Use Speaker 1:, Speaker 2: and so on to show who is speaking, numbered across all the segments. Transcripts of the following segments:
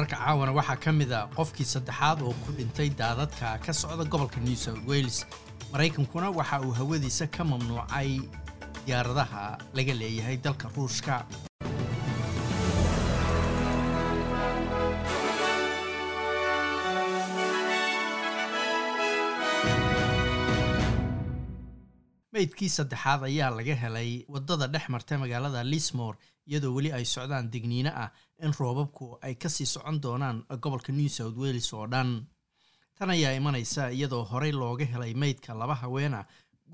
Speaker 1: wararka caawana waxaa ka mid a qofkii saddexaad oo ku dhintay daadadka ka socda gobolka new south wales. Maraykankuna waxa uu hawadiisa ka mamnuucay diyaaradaha laga leeyahay dalka ruushka meydkii saddexaad ayaa laga helay waddada dhex marta magaalada lismore iyadoo weli ay socdaan degniino ah in roobabku ay ka sii socon doonaan gobolka new south wales oo dhan. Tan ayaa imanaysa iyadoo horey looga helay meydka laba haweena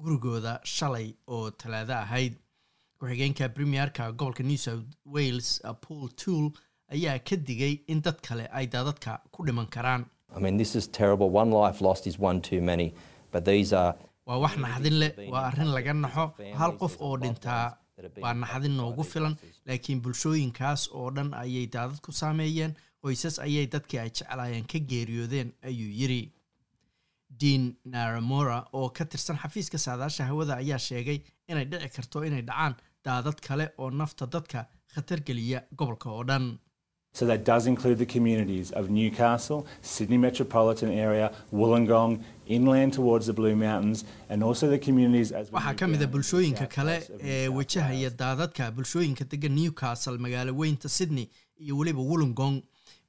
Speaker 1: gurigooda shalay oo talaado ahayd. Ku-xigeenka premierka gobolka new south wales paul tool ayaa ka digay in dad kale ay daadadka ku dhiman karaan waa wax naxdin leh waa arrin laga naxo. Hal qof oo dhintaa waa naxdin noogu filan laakiin bulshooyinkaas oo dhan ayay daadad ku saameeyeen. Qoysas ayay dadkii ay jeclaayeen ka geeriyoodeen ayuu yidri dean naramora oo ka tirsan xafiiska saadaasha hawada ayaa sheegay inay dhici karto inay dhacaan daadad kale oo nafta dadka khatar geliya gobolka oo dhan
Speaker 2: So that does include the communities of Newcastle, Sydney metropolitan area, Wollongong, inland towards the Blue Mountains, and also the communities as
Speaker 1: waxaa ka mid a bulshooyinka kale ee wajahaya daadadka bulshooyinka degan newcastle magaalo weynta sydney iyo weliba wollongong.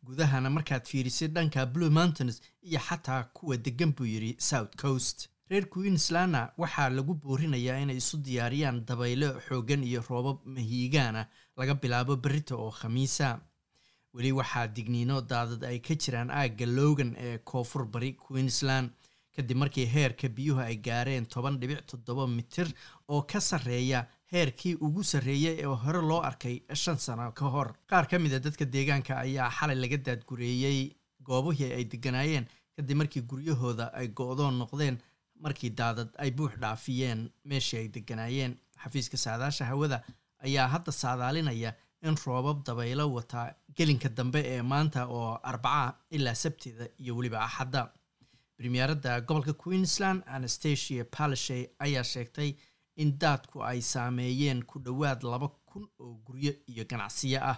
Speaker 1: Gudahana markaad fiirisid dhanka blue mountains iyo xataa kuwa degan buu yidhi south coast. Reer queenslandna waxaa lagu boorinayaa inay isu diyaariyaan dabaylo xooggan iyo roobab mahiigaana laga bilaabo berita oo khamiisa weli waxaa digniino daadad ay ka jiraan aagga logan ee koonfur bari queensland. Kadib markii heerka biyuhu ay gaareen toban dhibic toddoba mitir oo ka sarreeya heerkii ugu sarreeyay ee hore loo arkay shan sano ka hor. Qaar ka mid a dadka deegaanka ayaa xalay laga daadgureeyey goobihii ay deganaayeen kadib markii guryahooda ay go-doon noqdeen markii daadad ay buux dhaafiyeen meeshii ay deganaayeen xafiiska saadaasha hawada ayaa hadda saadaalinaya in roobab dabaylo wataa gelinka dambe ee maanta oo arbaca ilaa sabtida iyo weliba axadda. Premieradda gobolka queensland anastasia palashay ayaa sheegtay in daadku ay saameeyeen ku dhowaad laba kun oo guryo iyo ganacsiyo ah.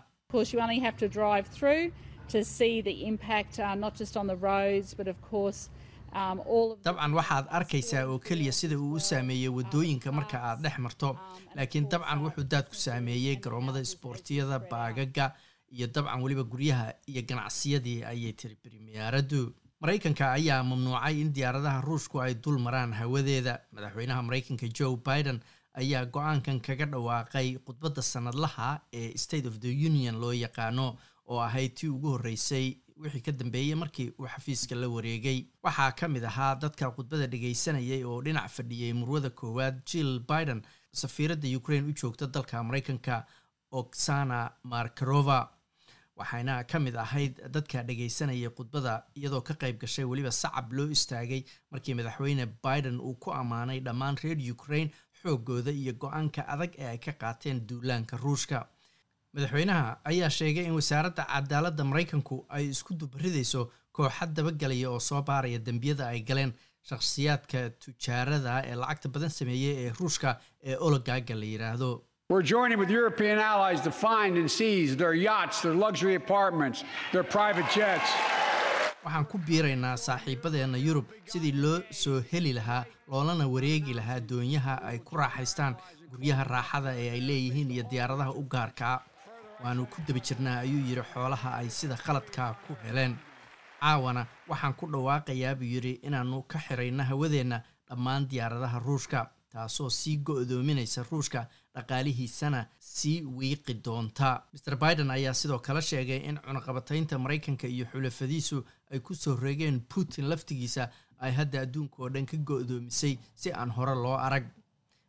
Speaker 1: Dabcan waxaad arkaysaa oo keliya sida uu u saameeyey waddooyinka marka aad dhex marto laakiin dabcan wuxuu daadku saameeyey garoomada isboortiyada baagaga iyo dabcan weliba guryaha iyo ganacsiyadii ayay tiri premieraddu maraykanka ayaa mamnuucay in diyaaradaha ruushku ay dul maraan hawadeeda. Madaxweynaha maraykanka joe biden ayaa go'aankan kaga dhawaaqay khudbadda sanadlaha ee state of the union loo yaqaano oo ahayd tii ugu horreysay wixii ka dambeeyey markii uu xafiiska la wareegay. Waxaa ka mid ahaa dadka khudbada dhegaysanayay oo dhinac fadhiyey murwada koowaad jill biden safiiradda ukraine u joogta dalka maraykanka oksana markarova waxayna ka mid ahayd dadka dhegaysanayay khudbada iyadoo ka qayb gashay weliba sacab loo istaagay markii madaxweyne biden uu ku ammaanay dhammaan reer ukraine xoogooda iyo go'aanka adag ee ay ka qaateen duulaanka ruushka. Madaxweynaha ayaa sheegay in wasaaradda cadaaladda maraykanku ay isku dubaridayso kooxad dabagelaya oo soo baaraya dembiyada ay galeen. Shakhsiyaadka tujaarada ee lacagta badan sameeyey ee ruushka ee ologaaga la yidhaahdo
Speaker 3: We're joining with European allies to find and seize their yachts, their luxury apartments, their private jets.
Speaker 1: waxaan ku biiraynaa saaxiibadeenna yurub sidii loo soo heli lahaa loolana wareegi lahaa doonyaha ay ku raaxaystaan guryaha raaxada ee ay leeyihiin iyo diyaaradaha u gaarkaa waannu ku daba jirnaa ayuu yidhi xoolaha ay sida khaladkaa ku heleen. Caawana waxaan ku dhawaaqayaa buu yidhi inaannu ka xirayno hawadeenna dhammaan diyaaradaha ruushka taasoo sii go-doominaysa ruushka dhaqaalihiisana sii wiiqi doonta. Maer biden ayaa sidoo kale sheegay in cunaqabataynta maraykanka iyo xulafadiisu ay ku soo reegeen putin laftigiisa ay hadda adduunka oo dhan ka go-doomisay si aan hore loo arag.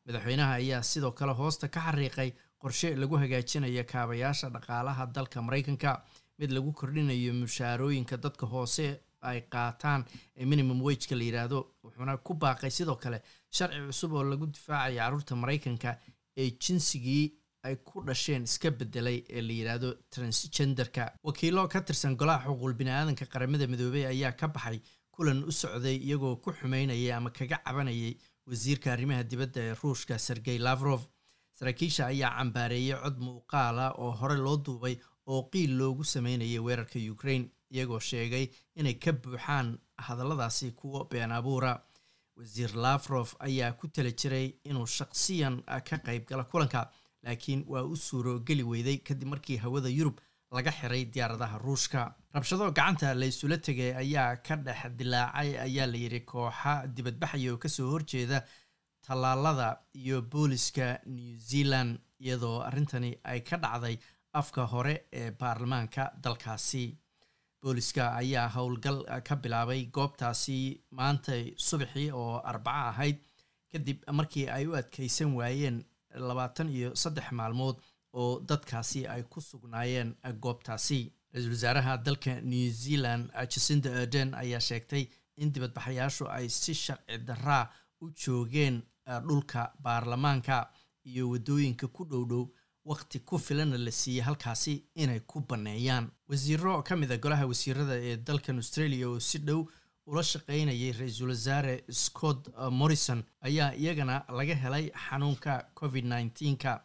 Speaker 1: Madaxweynaha ayaa sidoo kale hoosta ka xariiqay qorshe lagu hagaajinayo kaabayaasha dhaqaalaha dalka maraykanka. Mid lagu kordhinayo mushaarooyinka dadka hoose ay qaataan minimum wageka la yidhaahdo wuxuuna ku baaqay sidoo kale sharci cusub oo lagu difaacaya carruurta maraykanka ee jinsigii ay ku dhasheen iska bedelay ee la yidhaahdo transgenderka. Wakiilo ka tirsan golaha xuquuq bini-aadanka qaramada midoobey ayaa ka baxay kulan u socday iyagoo ku xumeynayay ama kaga cabanayay wasiirka arrimaha dibadda ee ruushka sergey lavrov. Saraakiisha ayaa cambaareeyey cod muuqaala oo hore loo duubay oo qiil loogu sameynayay weerarka ukraine iyagoo sheegay inay ka buuxaan hadalladaasi kuwo been abuura. Wasiir lafrof ayaa ku tali jiray inuu shaqsiyan ka qayb gala kulanka laakiin waa u suurogeli weyday kadib markii hawada yurub laga xiray diyaaradaha ruushka. Rabshado gacanta la isula tegay ayaa ka dhex dilaacay ayaa la yidhi kooxa dibadbaxaya oo ka soo horjeeda tallaalada iyo booliska new zealand iyadoo arrintani ay ka dhacday afka hore ee baarlamaanka dalkaasi booliska ayaa howlgal ka bilaabay goobtaasi maanta subaxii oo arbaco ahayd kadib markii ay u adkeysan waayeen labaatan iyo saddex maalmood oo dadkaasi ay ku sugnaayeen goobtaasi. Ra'iisul wasaaraha dalka new zealand jacinda orden ayaa sheegtay in dibadbaxayaashu ay si sharci daraa u joogeen dhulka baarlamaanka iyo waddooyinka ku dhow dhow waqti ku filana la siiyey halkaasi inay ku banneeyaan wasiiro ka mid a golaha wasiirada ee dalkan australia oo si dhow ula shaqeynayay ra'iisul wasaare scott morrison ayaa iyagana laga helay xanuunka covid nneteen-ka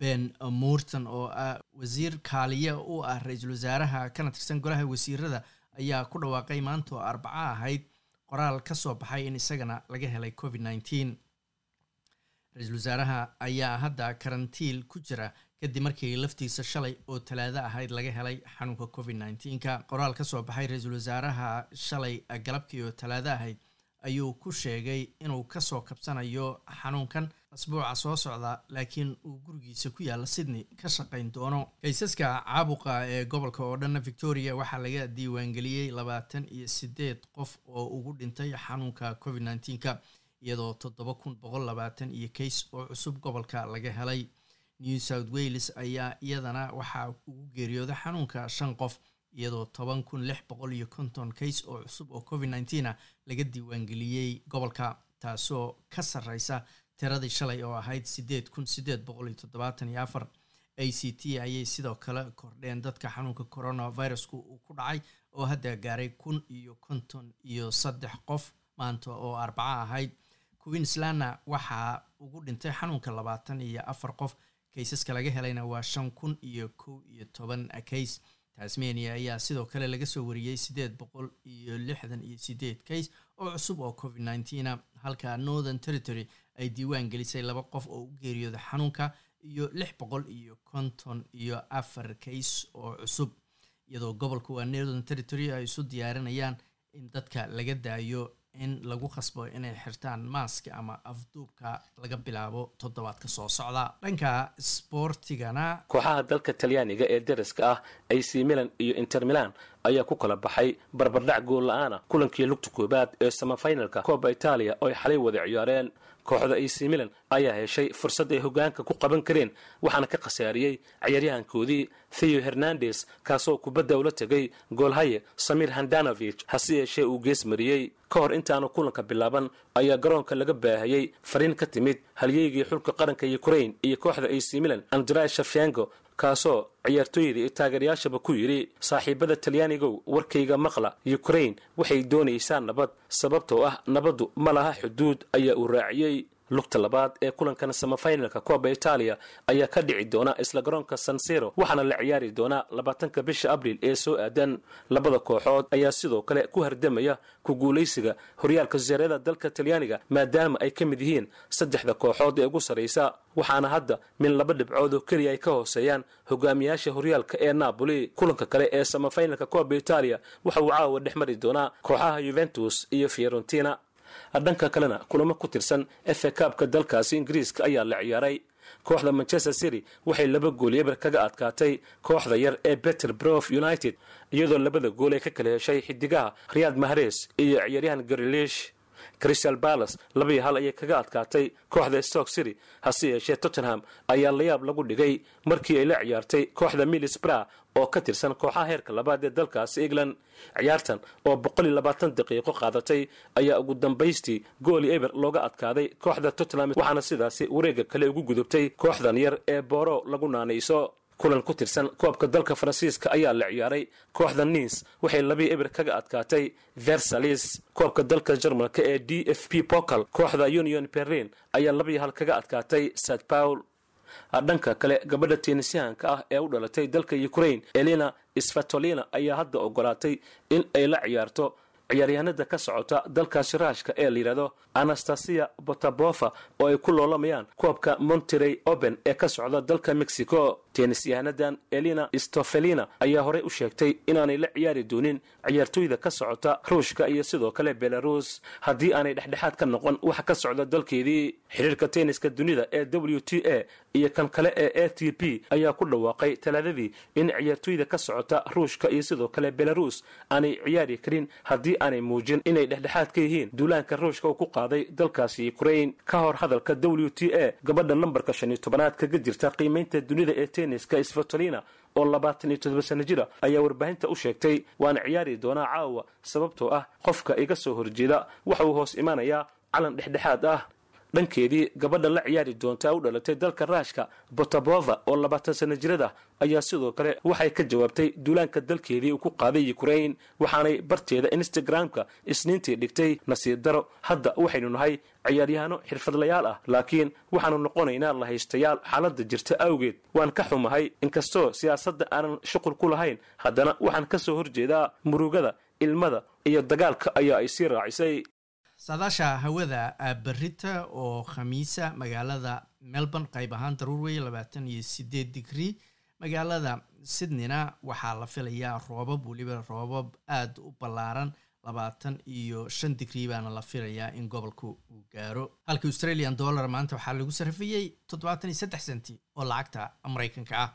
Speaker 1: ben morton oo ah wasiir kaaliye u ah ra'iisul wasaaraha kana tirsan golaha wasiirada ayaa ku dhawaaqay maanta oo arbaco ahayd. Qoraal ka soo baxay in isagana laga helay covid nneteen ra'iisul wasaaraha ayaa hadda karantiil ku jira kadib markii laftiisa shalay oo talaado ahayd laga helay xanuunka covid nneteen-ka qoraal ka soo baxay ra'iisul wasaaraha shalay galabkii oo talaado ahayd ayuu ku sheegay inuu ka soo kabsanayo xanuunkan. Asbuuca soo socda laakiin uu gurigiisa ku yaalla sydney ka shaqayn doono. Kaysaska caabuqa ee gobolka oo dhanna victoria waxaa laga diiwaangeliyey labaatan iyo sideed qof oo ugu dhintay xanuunka covid nneteen-ka iyadoo toddoba kun boqol labaatan iyo kays oo cusub gobolka laga helay new south wales ayaa iyadana waxaa ugu geeriyooda xanuunka shan qof iyadoo toban kun lix boqol iyo konton kays oo cusub oo covid nneteen ah laga diiwaangeliyey gobolka taasoo ka sarreysa tiradii shalay oo ahayd sideed kun sideed boqol iyo toddobaatan iyo afar. A c t ayay sidoo kale kordheen dadka xanuunka coronavirusku uu ku dhacay oo hadda gaaray kun iyo konton iyo saddex qof maanta oo arbaco ahayd queenslandna waxaa ugu dhintay xanuunka labaatan iyo afar qof. Kaysaska laga helayna waa shan kun iyo kow iyo toban kays tasmania ayaa sidoo kale laga soo wariyey siddeed boqol iyo lixdan iyo sideed kays oo cusub oo covid nneteen halka northern territory ay diiwaan gelisay laba qof oo u geeriyooda xanuunka iyo lix boqol iyo konton iyo afar kays oo cusub. Iyadoo gobolka waa northern territory ay isu diyaarinayaan in dadka laga daayo in lagu khasbo inay xirtaan maaska ama afduubka laga bilaabo toddobaadka soo socda. Dhanka sboortigana
Speaker 4: kooxaha dalka talyaaniga ee deriska ah ac milan iyo inter milan ayaa ku kala baxay barbardhac gool la'aana kulankii lugta koobaad ee samafinalka kooba itaaliya oo ay xalay wada ciyaareen kooxda ac milan ayaa heshay fursad ay hogaanka ku qaban kareen waxaana ka khasaariyey ciyaaryahankoodii theo hernandes kaasoo kubadda ula tegay goolhaye samir handanovich hase yeeshee uu gees mariyey. Ka hor intaanu kulanka bilaaban ayaa garoonka laga baahayey fariin ka timid halyeygii xulka qaranka ukrain iyo kooxda ac milan andrai shafshengo kaasoo ciyaartooyda iyo taageerayaashaba ku yidhi saaxiibada talyaanigow warkayga maqla ukrain waxay doonaysaa nabad sababtoo ah nabaddu ma laha xuduud ayaa uu raaciyey lugta labaad ee kulankan samafinalka kooba itaaliya ayaa ka dhici doona isla garoonka sansiro waxaana la ciyaari doonaa labaatanka bisha abriil ee soo aadan. Labada kooxood ayaa sidoo kale ku hardamaya ku guulaysiga horyaalka zareeda dalka talyaaniga maadaama ay ka mid yihiin saddexda kooxood ee ugu sarraysa waxaana hadda min laba dhibcood oo keliya ay ka hooseeyaan hogaamiyaasha horyaalka ee napoli. Kulanka kale ee samafinalka kooba itaaliya waxa uu caawa dhex mari doonaa kooxaha yuventus iyo fiorentina dhanka kalena kulamo ku tirsan efe kaabka dalkaasi ingiriiska ayaa la ciyaaray. Kooxda manchester city waxay laba gool eber kaga adkaatay kooxda yar ee beter brof united iyadoo labada gool ay ka kala heshay xidigaha riyad mahres iyo ciyaaryahan garilish crystal balas labaiyo hal ayay kaga adkaatay kooxda stock city hase yeeshee tottenham ayaa layaab lagu dhigay markii ay la ciyaartay kooxda milisbra oo ka tirsan kooxaha heerka labaad ee dalkaasi england ciyaartan oo boqol iyo labaatan daqiiqo qaadatay ayaa ugu dambaystii gooli eber looga adkaaday kooxda tottenham waxaana sidaasi wareega kale ugu gudubtay kooxdan yar ee booro lagu naanayso. Kulan ku tirsan koobka dalka faransiiska ayaa la ciyaaray kooxda niis waxay labii eber kaga adkaatay versalis koobka dalka jarmalka ee d f p pocal kooxda union berlin ayaa labii hal kaga adkaatay st paul dhanka kale gabadha tennisyahanka ah ee u dhalatay dalka ukraine elina sfatolina ayaa hadda ogolaatay in ay la ciyaarto ciyaaryahanada ka socota dalkaasi raashka ee layidhahdo anastasia botabofa oo ay ku loolamayaan koobka monterey open ee ka socda dalka mexico tennisyahanadan elina stofelina ayaa horey u sheegtay inaanay la ciyaari doonin ciyaartooyda ka socota ruushka iyo sidoo kale belarus. Haddii aanay dhexdhexaad ka noqon waxa ka socda dalkeedii. Xiriirka tenniska dunida ee w t a iyo kan kale ee a t p ayaa ku dhawaaqay talaadadii in ciyaartooyda ka socota ruushka iyo sidoo kale belarus aanay ciyaari karin haddii aanay muujin inay dhexdhexaad ka yihiin duulaanka ruushka uu ku qaaday dalkaasi ukraine. Ka hor hadalka w t a gabadha nambarka shan iyo tobanaad kaga jirta qiimaynta dunida ee tenniska sfatolina oo labaatan iyo toddoba sano jira ayaa warbaahinta u sheegtay waana ciyaari doonaa caawa sababtoo ah qofka iga soo horjeeda. Waxa uu hoos imanayaa calan dhexdhexaad ah dhankeedii gabadha la ciyaari doontaa u dhalatay dalka raashka botabova oo labaatan sano jirada ayaa sidoo kale waxay ka jawaabtay duulaanka dalkeedii uu ku qaaday ukraine waxaanay barteeda instagram-ka isniintii dhigtay nasiib daro hadda waxaynu nahay ciyaaryahano xirfadlayaal ah laakiin waxaanu noqonaynaa lahaystayaal xaaladda jirta awgeed. Waan ka xumahay inkastoo siyaasadda aanan shuqul ku lahayn haddana waxaan ka soo horjeedaa murugada ilmada iyo dagaalka ayaa ay sii raacisay
Speaker 1: saadaasha hawada berita oo khamiisa magaalada melbourne qayb ahaan daruur weeye labaatan iyo sideed digrii magaalada sydneyna waxaa la filayaa roobab weliba roobab aada u ballaaran labaatan iyo shan digrii baana la filayaa in gobolka uu gaaro. Halka australian dollar maanta waxaa lagu sarrifayey toddobaatan iyo saddex senti oo lacagta maraykanka ah